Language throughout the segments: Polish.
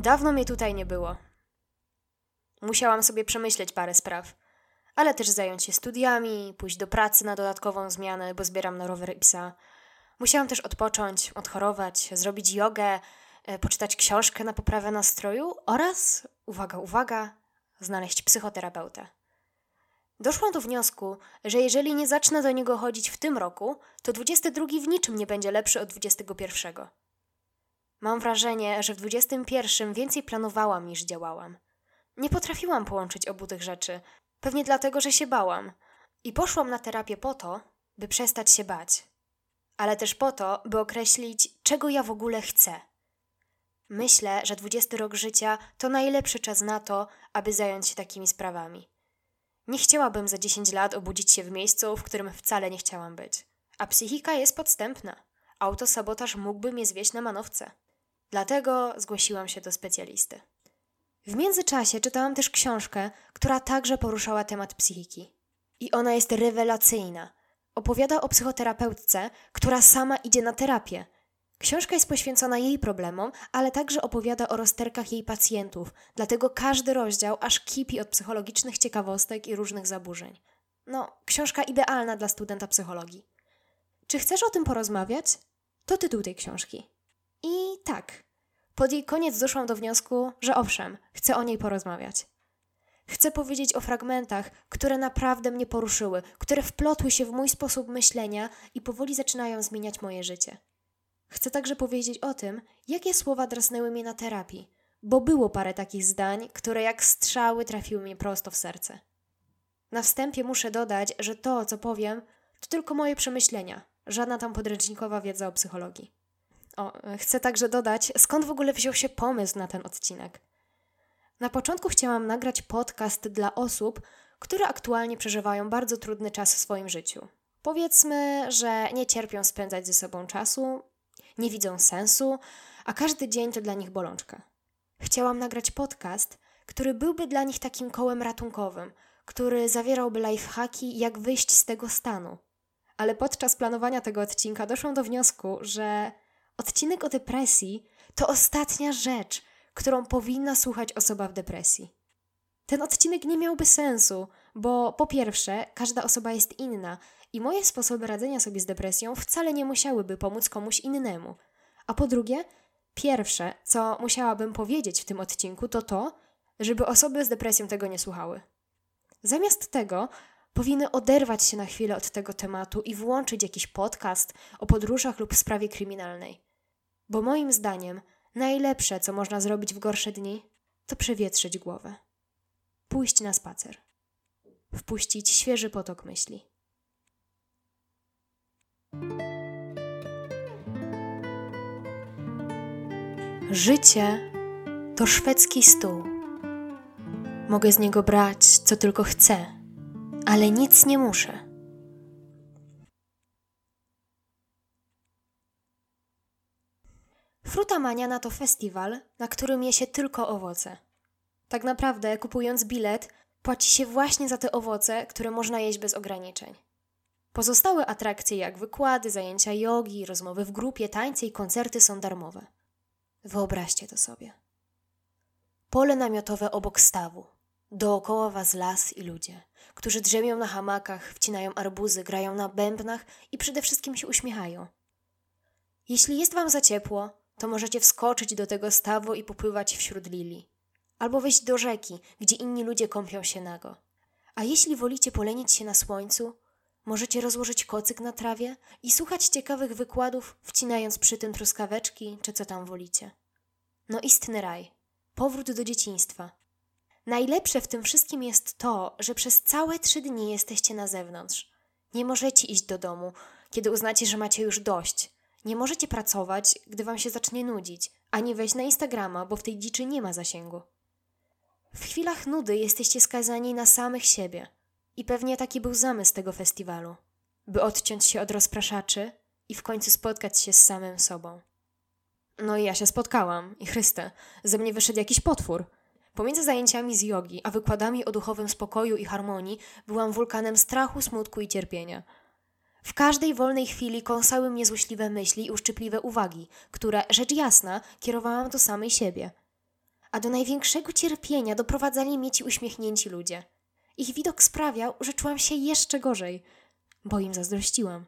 Dawno mnie tutaj nie było. Musiałam sobie przemyśleć parę spraw, ale też zająć się studiami, pójść do pracy na dodatkową zmianę, bo zbieram na rower i psa. Musiałam też odpocząć, odchorować, zrobić jogę, e, poczytać książkę na poprawę nastroju oraz, uwaga, uwaga, znaleźć psychoterapeutę. Doszłam do wniosku, że jeżeli nie zacznę do niego chodzić w tym roku, to 22 w niczym nie będzie lepszy od 21. Mam wrażenie, że w 21 więcej planowałam niż działałam. Nie potrafiłam połączyć obu tych rzeczy, pewnie dlatego, że się bałam. I poszłam na terapię po to, by przestać się bać, ale też po to, by określić, czego ja w ogóle chcę. Myślę, że 20 rok życia to najlepszy czas na to, aby zająć się takimi sprawami. Nie chciałabym za 10 lat obudzić się w miejscu, w którym wcale nie chciałam być. A psychika jest podstępna. Autosabotaż mógłby mnie zwieść na manowce. Dlatego zgłosiłam się do specjalisty. W międzyczasie czytałam też książkę, która także poruszała temat psychiki. I ona jest rewelacyjna. Opowiada o psychoterapeutce, która sama idzie na terapię. Książka jest poświęcona jej problemom, ale także opowiada o rozterkach jej pacjentów, dlatego każdy rozdział aż kipi od psychologicznych ciekawostek i różnych zaburzeń. No, książka idealna dla studenta psychologii. Czy chcesz o tym porozmawiać? To tytuł tej książki. I tak, pod jej koniec doszłam do wniosku, że owszem, chcę o niej porozmawiać. Chcę powiedzieć o fragmentach, które naprawdę mnie poruszyły, które wplotły się w mój sposób myślenia i powoli zaczynają zmieniać moje życie. Chcę także powiedzieć o tym, jakie słowa drasnęły mnie na terapii, bo było parę takich zdań, które jak strzały trafiły mnie prosto w serce. Na wstępie muszę dodać, że to, co powiem, to tylko moje przemyślenia, żadna tam podręcznikowa wiedza o psychologii. O, chcę także dodać, skąd w ogóle wziął się pomysł na ten odcinek. Na początku chciałam nagrać podcast dla osób, które aktualnie przeżywają bardzo trudny czas w swoim życiu. Powiedzmy, że nie cierpią spędzać ze sobą czasu, nie widzą sensu, a każdy dzień to dla nich bolączka. Chciałam nagrać podcast, który byłby dla nich takim kołem ratunkowym, który zawierałby lifehacki, jak wyjść z tego stanu. Ale podczas planowania tego odcinka doszłam do wniosku, że Odcinek o depresji to ostatnia rzecz, którą powinna słuchać osoba w depresji. Ten odcinek nie miałby sensu, bo po pierwsze, każda osoba jest inna i moje sposoby radzenia sobie z depresją wcale nie musiałyby pomóc komuś innemu. A po drugie, pierwsze, co musiałabym powiedzieć w tym odcinku, to to, żeby osoby z depresją tego nie słuchały. Zamiast tego, powinny oderwać się na chwilę od tego tematu i włączyć jakiś podcast o podróżach lub sprawie kryminalnej. Bo moim zdaniem najlepsze, co można zrobić w gorsze dni, to przewietrzyć głowę. Pójść na spacer. Wpuścić świeży potok myśli. Życie to szwedzki stół. Mogę z niego brać, co tylko chcę, ale nic nie muszę. Maniana to festiwal, na którym je się tylko owoce. Tak naprawdę, kupując bilet, płaci się właśnie za te owoce, które można jeść bez ograniczeń. Pozostałe atrakcje, jak wykłady, zajęcia jogi, rozmowy w grupie, tańce i koncerty są darmowe. Wyobraźcie to sobie. Pole namiotowe obok stawu. Dookoła was las i ludzie, którzy drzemią na hamakach, wcinają arbuzy, grają na bębnach i przede wszystkim się uśmiechają. Jeśli jest wam za ciepło, to możecie wskoczyć do tego stawu i popływać wśród lilii. Albo wejść do rzeki, gdzie inni ludzie kąpią się nago. A jeśli wolicie polenić się na słońcu, możecie rozłożyć kocyk na trawie i słuchać ciekawych wykładów, wcinając przy tym truskaweczki, czy co tam wolicie. No istny raj. Powrót do dzieciństwa. Najlepsze w tym wszystkim jest to, że przez całe trzy dni jesteście na zewnątrz. Nie możecie iść do domu, kiedy uznacie, że macie już dość – nie możecie pracować, gdy wam się zacznie nudzić, ani wejść na Instagrama, bo w tej dziczy nie ma zasięgu. W chwilach nudy jesteście skazani na samych siebie. I pewnie taki był zamysł tego festiwalu, by odciąć się od rozpraszaczy i w końcu spotkać się z samym sobą. No i ja się spotkałam i Chryste, ze mnie wyszedł jakiś potwór. Pomiędzy zajęciami z jogi, a wykładami o duchowym spokoju i harmonii byłam wulkanem strachu, smutku i cierpienia – w każdej wolnej chwili kąsały mnie złośliwe myśli i uszczypliwe uwagi, które, rzecz jasna, kierowałam do samej siebie. a do największego cierpienia doprowadzali mnie ci uśmiechnięci ludzie. Ich widok sprawiał, że czułam się jeszcze gorzej, bo im zazdrościłam.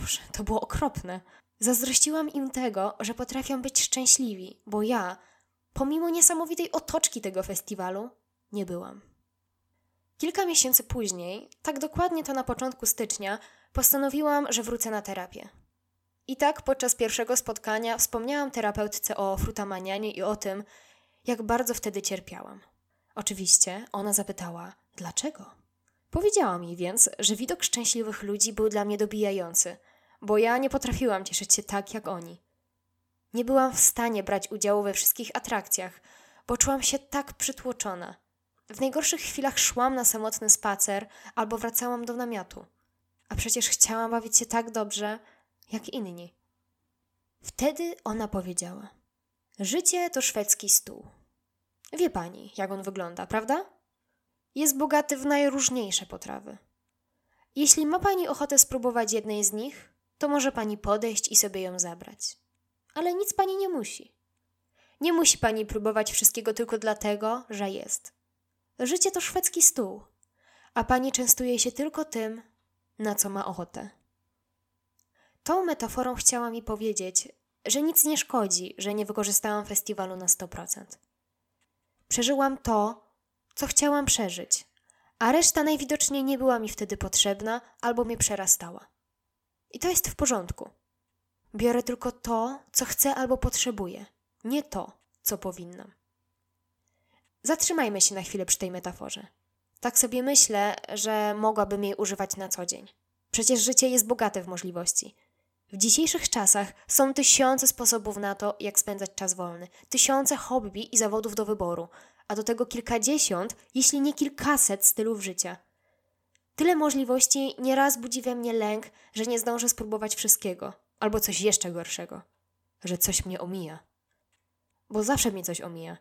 Boże, to było okropne. Zazdrościłam im tego, że potrafią być szczęśliwi, bo ja, pomimo niesamowitej otoczki tego festiwalu, nie byłam. Kilka miesięcy później, tak dokładnie to na początku stycznia, postanowiłam, że wrócę na terapię. I tak podczas pierwszego spotkania wspomniałam terapeutce o frutamanianie i o tym, jak bardzo wtedy cierpiałam. Oczywiście ona zapytała, dlaczego? Powiedziałam jej więc, że widok szczęśliwych ludzi był dla mnie dobijający, bo ja nie potrafiłam cieszyć się tak jak oni. Nie byłam w stanie brać udziału we wszystkich atrakcjach, bo czułam się tak przytłoczona. W najgorszych chwilach szłam na samotny spacer albo wracałam do namiotu. A przecież chciałam bawić się tak dobrze, jak inni. Wtedy ona powiedziała: Życie to szwedzki stół. Wie pani, jak on wygląda, prawda? Jest bogaty w najróżniejsze potrawy. Jeśli ma pani ochotę spróbować jednej z nich, to może pani podejść i sobie ją zabrać. Ale nic pani nie musi. Nie musi pani próbować wszystkiego tylko dlatego, że jest. Życie to szwedzki stół, a pani częstuje się tylko tym, na co ma ochotę. Tą metaforą chciała mi powiedzieć, że nic nie szkodzi, że nie wykorzystałam festiwalu na 100%. Przeżyłam to, co chciałam przeżyć, a reszta najwidoczniej nie była mi wtedy potrzebna albo mnie przerastała. I to jest w porządku. Biorę tylko to, co chcę albo potrzebuję, nie to, co powinnam. Zatrzymajmy się na chwilę przy tej metaforze. Tak sobie myślę, że mogłabym jej używać na co dzień. Przecież życie jest bogate w możliwości. W dzisiejszych czasach są tysiące sposobów na to, jak spędzać czas wolny, tysiące hobby i zawodów do wyboru, a do tego kilkadziesiąt, jeśli nie kilkaset stylów życia. Tyle możliwości nieraz budzi we mnie lęk, że nie zdążę spróbować wszystkiego, albo coś jeszcze gorszego, że coś mnie omija. Bo zawsze mnie coś omija.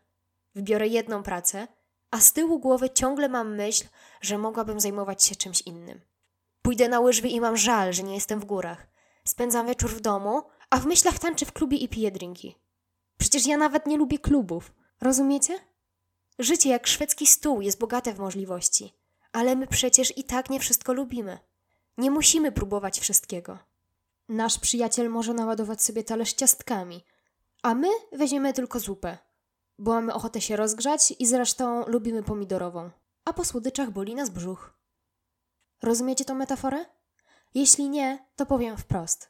Wybiorę jedną pracę, a z tyłu głowy ciągle mam myśl, że mogłabym zajmować się czymś innym. Pójdę na łyżwy i mam żal, że nie jestem w górach. Spędzam wieczór w domu, a w myślach tańczę w klubie i piję drinki. Przecież ja nawet nie lubię klubów. Rozumiecie? Życie jak szwedzki stół jest bogate w możliwości, ale my przecież i tak nie wszystko lubimy. Nie musimy próbować wszystkiego. Nasz przyjaciel może naładować sobie talerz ciastkami, a my weźmiemy tylko zupę, bo mamy ochotę się rozgrzać i zresztą lubimy pomidorową, a po słodyczach boli nas brzuch. Rozumiecie tą metaforę? Jeśli nie, to powiem wprost.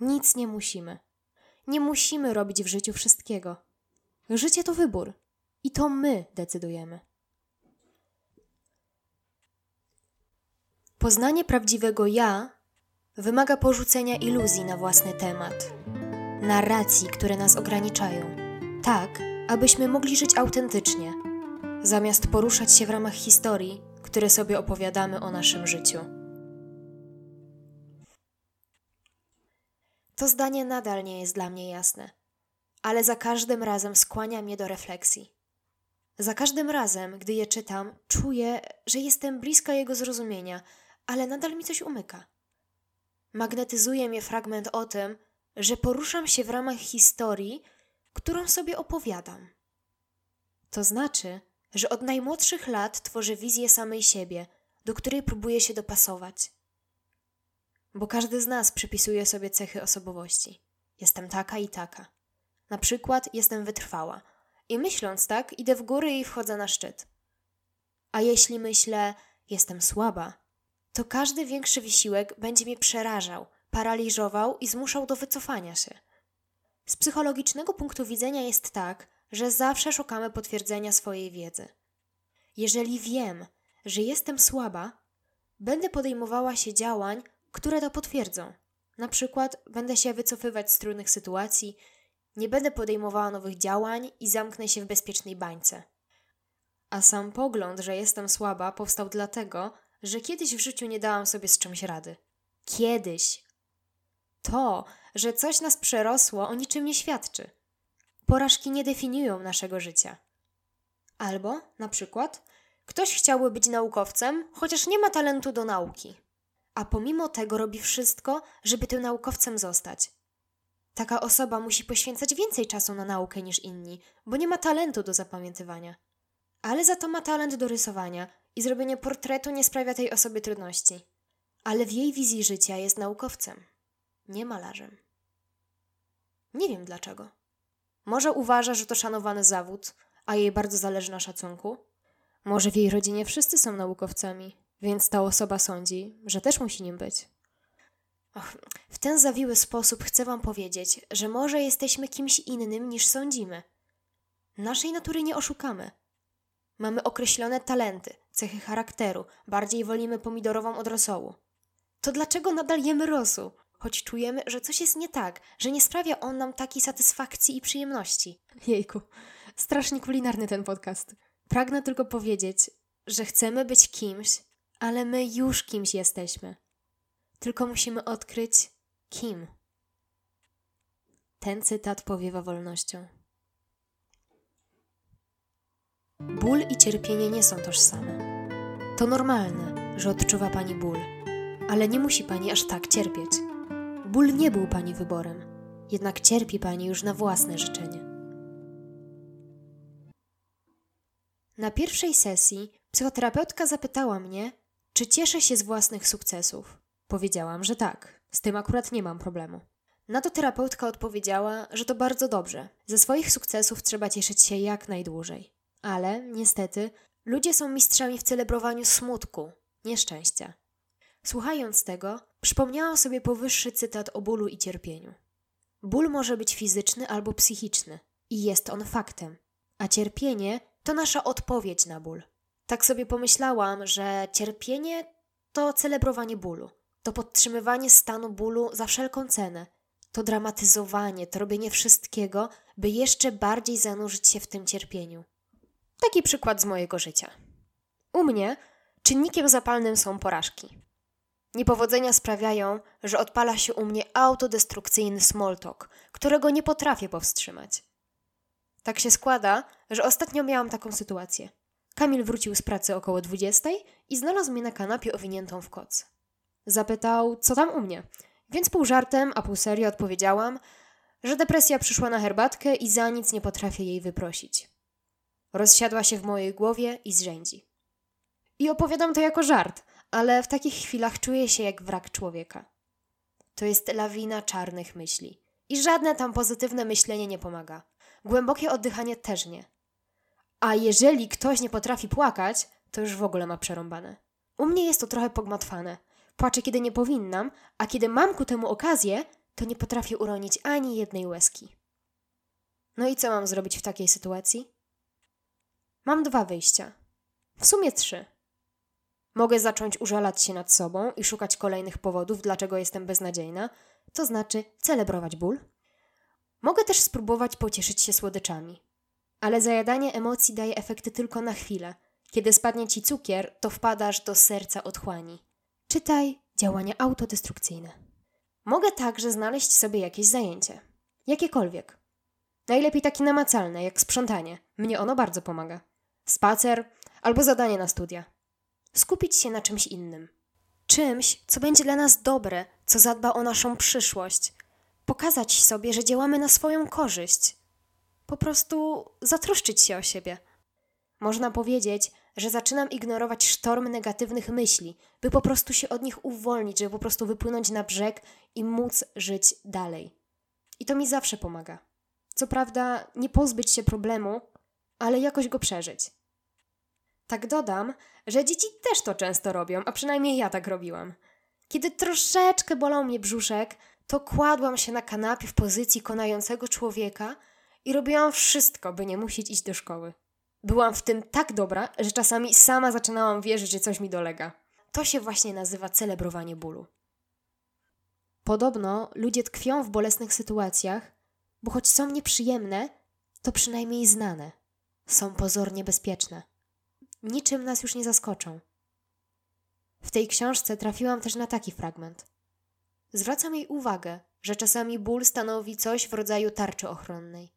Nic nie musimy. Nie musimy robić w życiu wszystkiego. Życie to wybór i to my decydujemy. Poznanie prawdziwego ja wymaga porzucenia iluzji na własny temat, narracji, które nas ograniczają, tak, abyśmy mogli żyć autentycznie, zamiast poruszać się w ramach historii, które sobie opowiadamy o naszym życiu. To zdanie nadal nie jest dla mnie jasne, ale za każdym razem skłania mnie do refleksji. Za każdym razem, gdy je czytam, czuję, że jestem bliska jego zrozumienia, ale nadal mi coś umyka. Magnetyzuje mnie fragment o tym, że poruszam się w ramach historii, którą sobie opowiadam. To znaczy, że od najmłodszych lat tworzę wizję samej siebie, do której próbuję się dopasować. Bo każdy z nas przypisuje sobie cechy osobowości. Jestem taka i taka. Na przykład jestem wytrwała i myśląc tak, idę w góry i wchodzę na szczyt. A jeśli myślę, jestem słaba, to każdy większy wysiłek będzie mnie przerażał, paraliżował i zmuszał do wycofania się. Z psychologicznego punktu widzenia jest tak, że zawsze szukamy potwierdzenia swojej wiedzy. Jeżeli wiem, że jestem słaba, będę podejmowała się działań, które to potwierdzą. Na przykład będę się wycofywać z trudnych sytuacji, nie będę podejmowała nowych działań i zamknę się w bezpiecznej bańce. A sam pogląd, że jestem słaba, powstał dlatego, że kiedyś w życiu nie dałam sobie z czymś rady. Kiedyś. To, że coś nas przerosło, o niczym nie świadczy. Porażki nie definiują naszego życia. Albo, na przykład, ktoś chciałby być naukowcem, chociaż nie ma talentu do nauki, a pomimo tego robi wszystko, żeby tym naukowcem zostać. Taka osoba musi poświęcać więcej czasu na naukę niż inni, bo nie ma talentu do zapamiętywania. Ale za to ma talent do rysowania i zrobienie portretu nie sprawia tej osobie trudności. Ale w jej wizji życia jest naukowcem, nie malarzem. Nie wiem dlaczego. Może uważa, że to szanowany zawód, a jej bardzo zależy na szacunku? Może w jej rodzinie wszyscy są naukowcami, więc ta osoba sądzi, że też musi nim być. Och, w ten zawiły sposób chcę Wam powiedzieć, że może jesteśmy kimś innym niż sądzimy. Naszej natury nie oszukamy. Mamy określone talenty, cechy charakteru, bardziej wolimy pomidorową od rosołu. To dlaczego nadal jemy rosół? Choć czujemy, że coś jest nie tak, że nie sprawia on nam takiej satysfakcji i przyjemności. Jejku, strasznie kulinarny ten podcast. Pragnę tylko powiedzieć, że chcemy być kimś, ale my już kimś jesteśmy. Tylko musimy odkryć kim. Ten cytat powiewa wolnością. Ból i cierpienie nie są tożsame. To normalne, że odczuwa pani ból, ale nie musi pani aż tak cierpieć. Ból nie był pani wyborem, jednak cierpi pani już na własne życzenie. Na pierwszej sesji psychoterapeutka zapytała mnie, czy cieszę się z własnych sukcesów. Powiedziałam, że tak, z tym akurat nie mam problemu. Na to terapeutka odpowiedziała, że to bardzo dobrze. Ze swoich sukcesów trzeba cieszyć się jak najdłużej. Ale, niestety, ludzie są mistrzami w celebrowaniu smutku, nieszczęścia. Słuchając tego, przypomniałam sobie powyższy cytat o bólu i cierpieniu. Ból może być fizyczny albo psychiczny i jest on faktem, a cierpienie to nasza odpowiedź na ból. Tak sobie pomyślałam, że cierpienie to celebrowanie bólu, to podtrzymywanie stanu bólu za wszelką cenę, to dramatyzowanie, to robienie wszystkiego, by jeszcze bardziej zanurzyć się w tym cierpieniu. Taki przykład z mojego życia. U mnie czynnikiem zapalnym są porażki. Niepowodzenia sprawiają, że odpala się u mnie autodestrukcyjny smalltalk, którego nie potrafię powstrzymać. Tak się składa, że ostatnio miałam taką sytuację. Kamil wrócił z pracy około 20 i znalazł mnie na kanapie owiniętą w koc. Zapytał, co tam u mnie, więc pół żartem, a pół serio odpowiedziałam, że depresja przyszła na herbatkę i za nic nie potrafię jej wyprosić. Rozsiadła się w mojej głowie i zrzędzi. I opowiadam to jako żart, ale w takich chwilach czuję się jak wrak człowieka. To jest lawina czarnych myśli. I żadne tam pozytywne myślenie nie pomaga. Głębokie oddychanie też nie. A jeżeli ktoś nie potrafi płakać, to już w ogóle ma przerąbane. U mnie jest to trochę pogmatwane. Płaczę, kiedy nie powinnam, a kiedy mam ku temu okazję, to nie potrafię uronić ani jednej łezki. No i co mam zrobić w takiej sytuacji? Mam dwa wyjścia. W sumie trzy. Mogę zacząć użalać się nad sobą i szukać kolejnych powodów, dlaczego jestem beznadziejna, to znaczy celebrować ból. Mogę też spróbować pocieszyć się słodyczami. Ale zajadanie emocji daje efekty tylko na chwilę. Kiedy spadnie ci cukier, to wpadasz do serca otchłani. Czytaj działania autodestrukcyjne. Mogę także znaleźć sobie jakieś zajęcie. Jakiekolwiek. Najlepiej takie namacalne, jak sprzątanie. Mnie ono bardzo pomaga. Spacer albo zadanie na studia. Skupić się na czymś innym. Czymś, co będzie dla nas dobre, co zadba o naszą przyszłość. Pokazać sobie, że działamy na swoją korzyść. Po prostu zatroszczyć się o siebie. Można powiedzieć, że zaczynam ignorować sztorm negatywnych myśli, by po prostu się od nich uwolnić, żeby po prostu wypłynąć na brzeg i móc żyć dalej. I to mi zawsze pomaga. Co prawda, nie pozbyć się problemu, ale jakoś go przeżyć. Tak dodam, że dzieci też to często robią, a przynajmniej ja tak robiłam. Kiedy troszeczkę bolał mnie brzuszek, to kładłam się na kanapie w pozycji konającego człowieka i robiłam wszystko, by nie musieć iść do szkoły. Byłam w tym tak dobra, że czasami sama zaczynałam wierzyć, że coś mi dolega. To się właśnie nazywa celebrowanie bólu. Podobno ludzie tkwią w bolesnych sytuacjach, bo choć są nieprzyjemne, to przynajmniej znane. Są pozornie bezpieczne. Niczym nas już nie zaskoczą. W tej książce trafiłam też na taki fragment. Zwracam jej uwagę, że czasami ból stanowi coś w rodzaju tarczy ochronnej.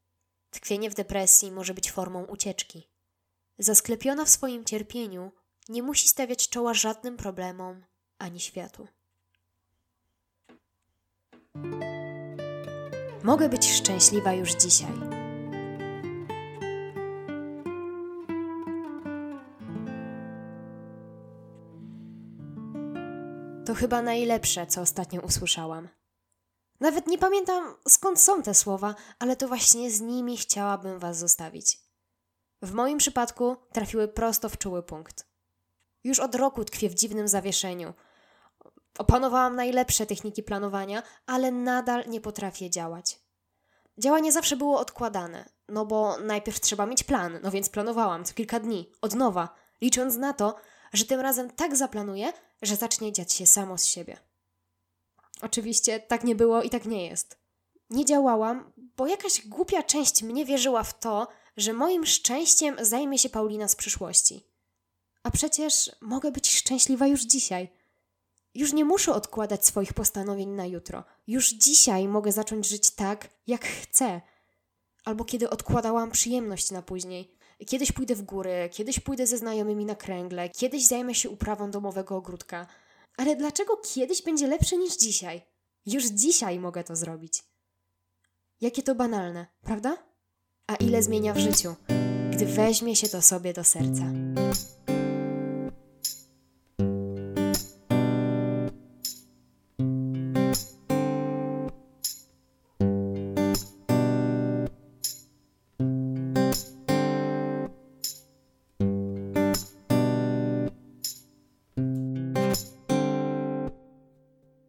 Tkwienie w depresji może być formą ucieczki. Zasklepiona w swoim cierpieniu, nie musi stawiać czoła żadnym problemom ani światu. mogę być szczęśliwa już dzisiaj. To chyba najlepsze, co ostatnio usłyszałam. Nawet nie pamiętam skąd są te słowa, ale to właśnie z nimi chciałabym Was zostawić. W moim przypadku trafiły prosto w czuły punkt. Już od roku tkwię w dziwnym zawieszeniu. Opanowałam najlepsze techniki planowania, ale nadal nie potrafię działać. Działanie zawsze było odkładane, no bo najpierw trzeba mieć plan, no więc planowałam co kilka dni, od nowa, licząc na to, że tym razem tak zaplanuję, że zacznie dziać się samo z siebie. Oczywiście tak nie było i tak nie jest. Nie działałam, bo jakaś głupia część mnie wierzyła w to, że moim szczęściem zajmie się Paulina z przyszłości. A przecież mogę być szczęśliwa już dzisiaj. Już nie muszę odkładać swoich postanowień na jutro. Już dzisiaj mogę zacząć żyć tak, jak chcę. Albo kiedy odkładałam przyjemność na później. Kiedyś pójdę w góry, kiedyś pójdę ze znajomymi na kręgle, kiedyś zajmę się uprawą domowego ogródka. Ale dlaczego kiedyś będzie lepsze niż dzisiaj? Już dzisiaj mogę to zrobić. Jakie to banalne, prawda? A ile zmienia w życiu, gdy weźmie się to sobie do serca.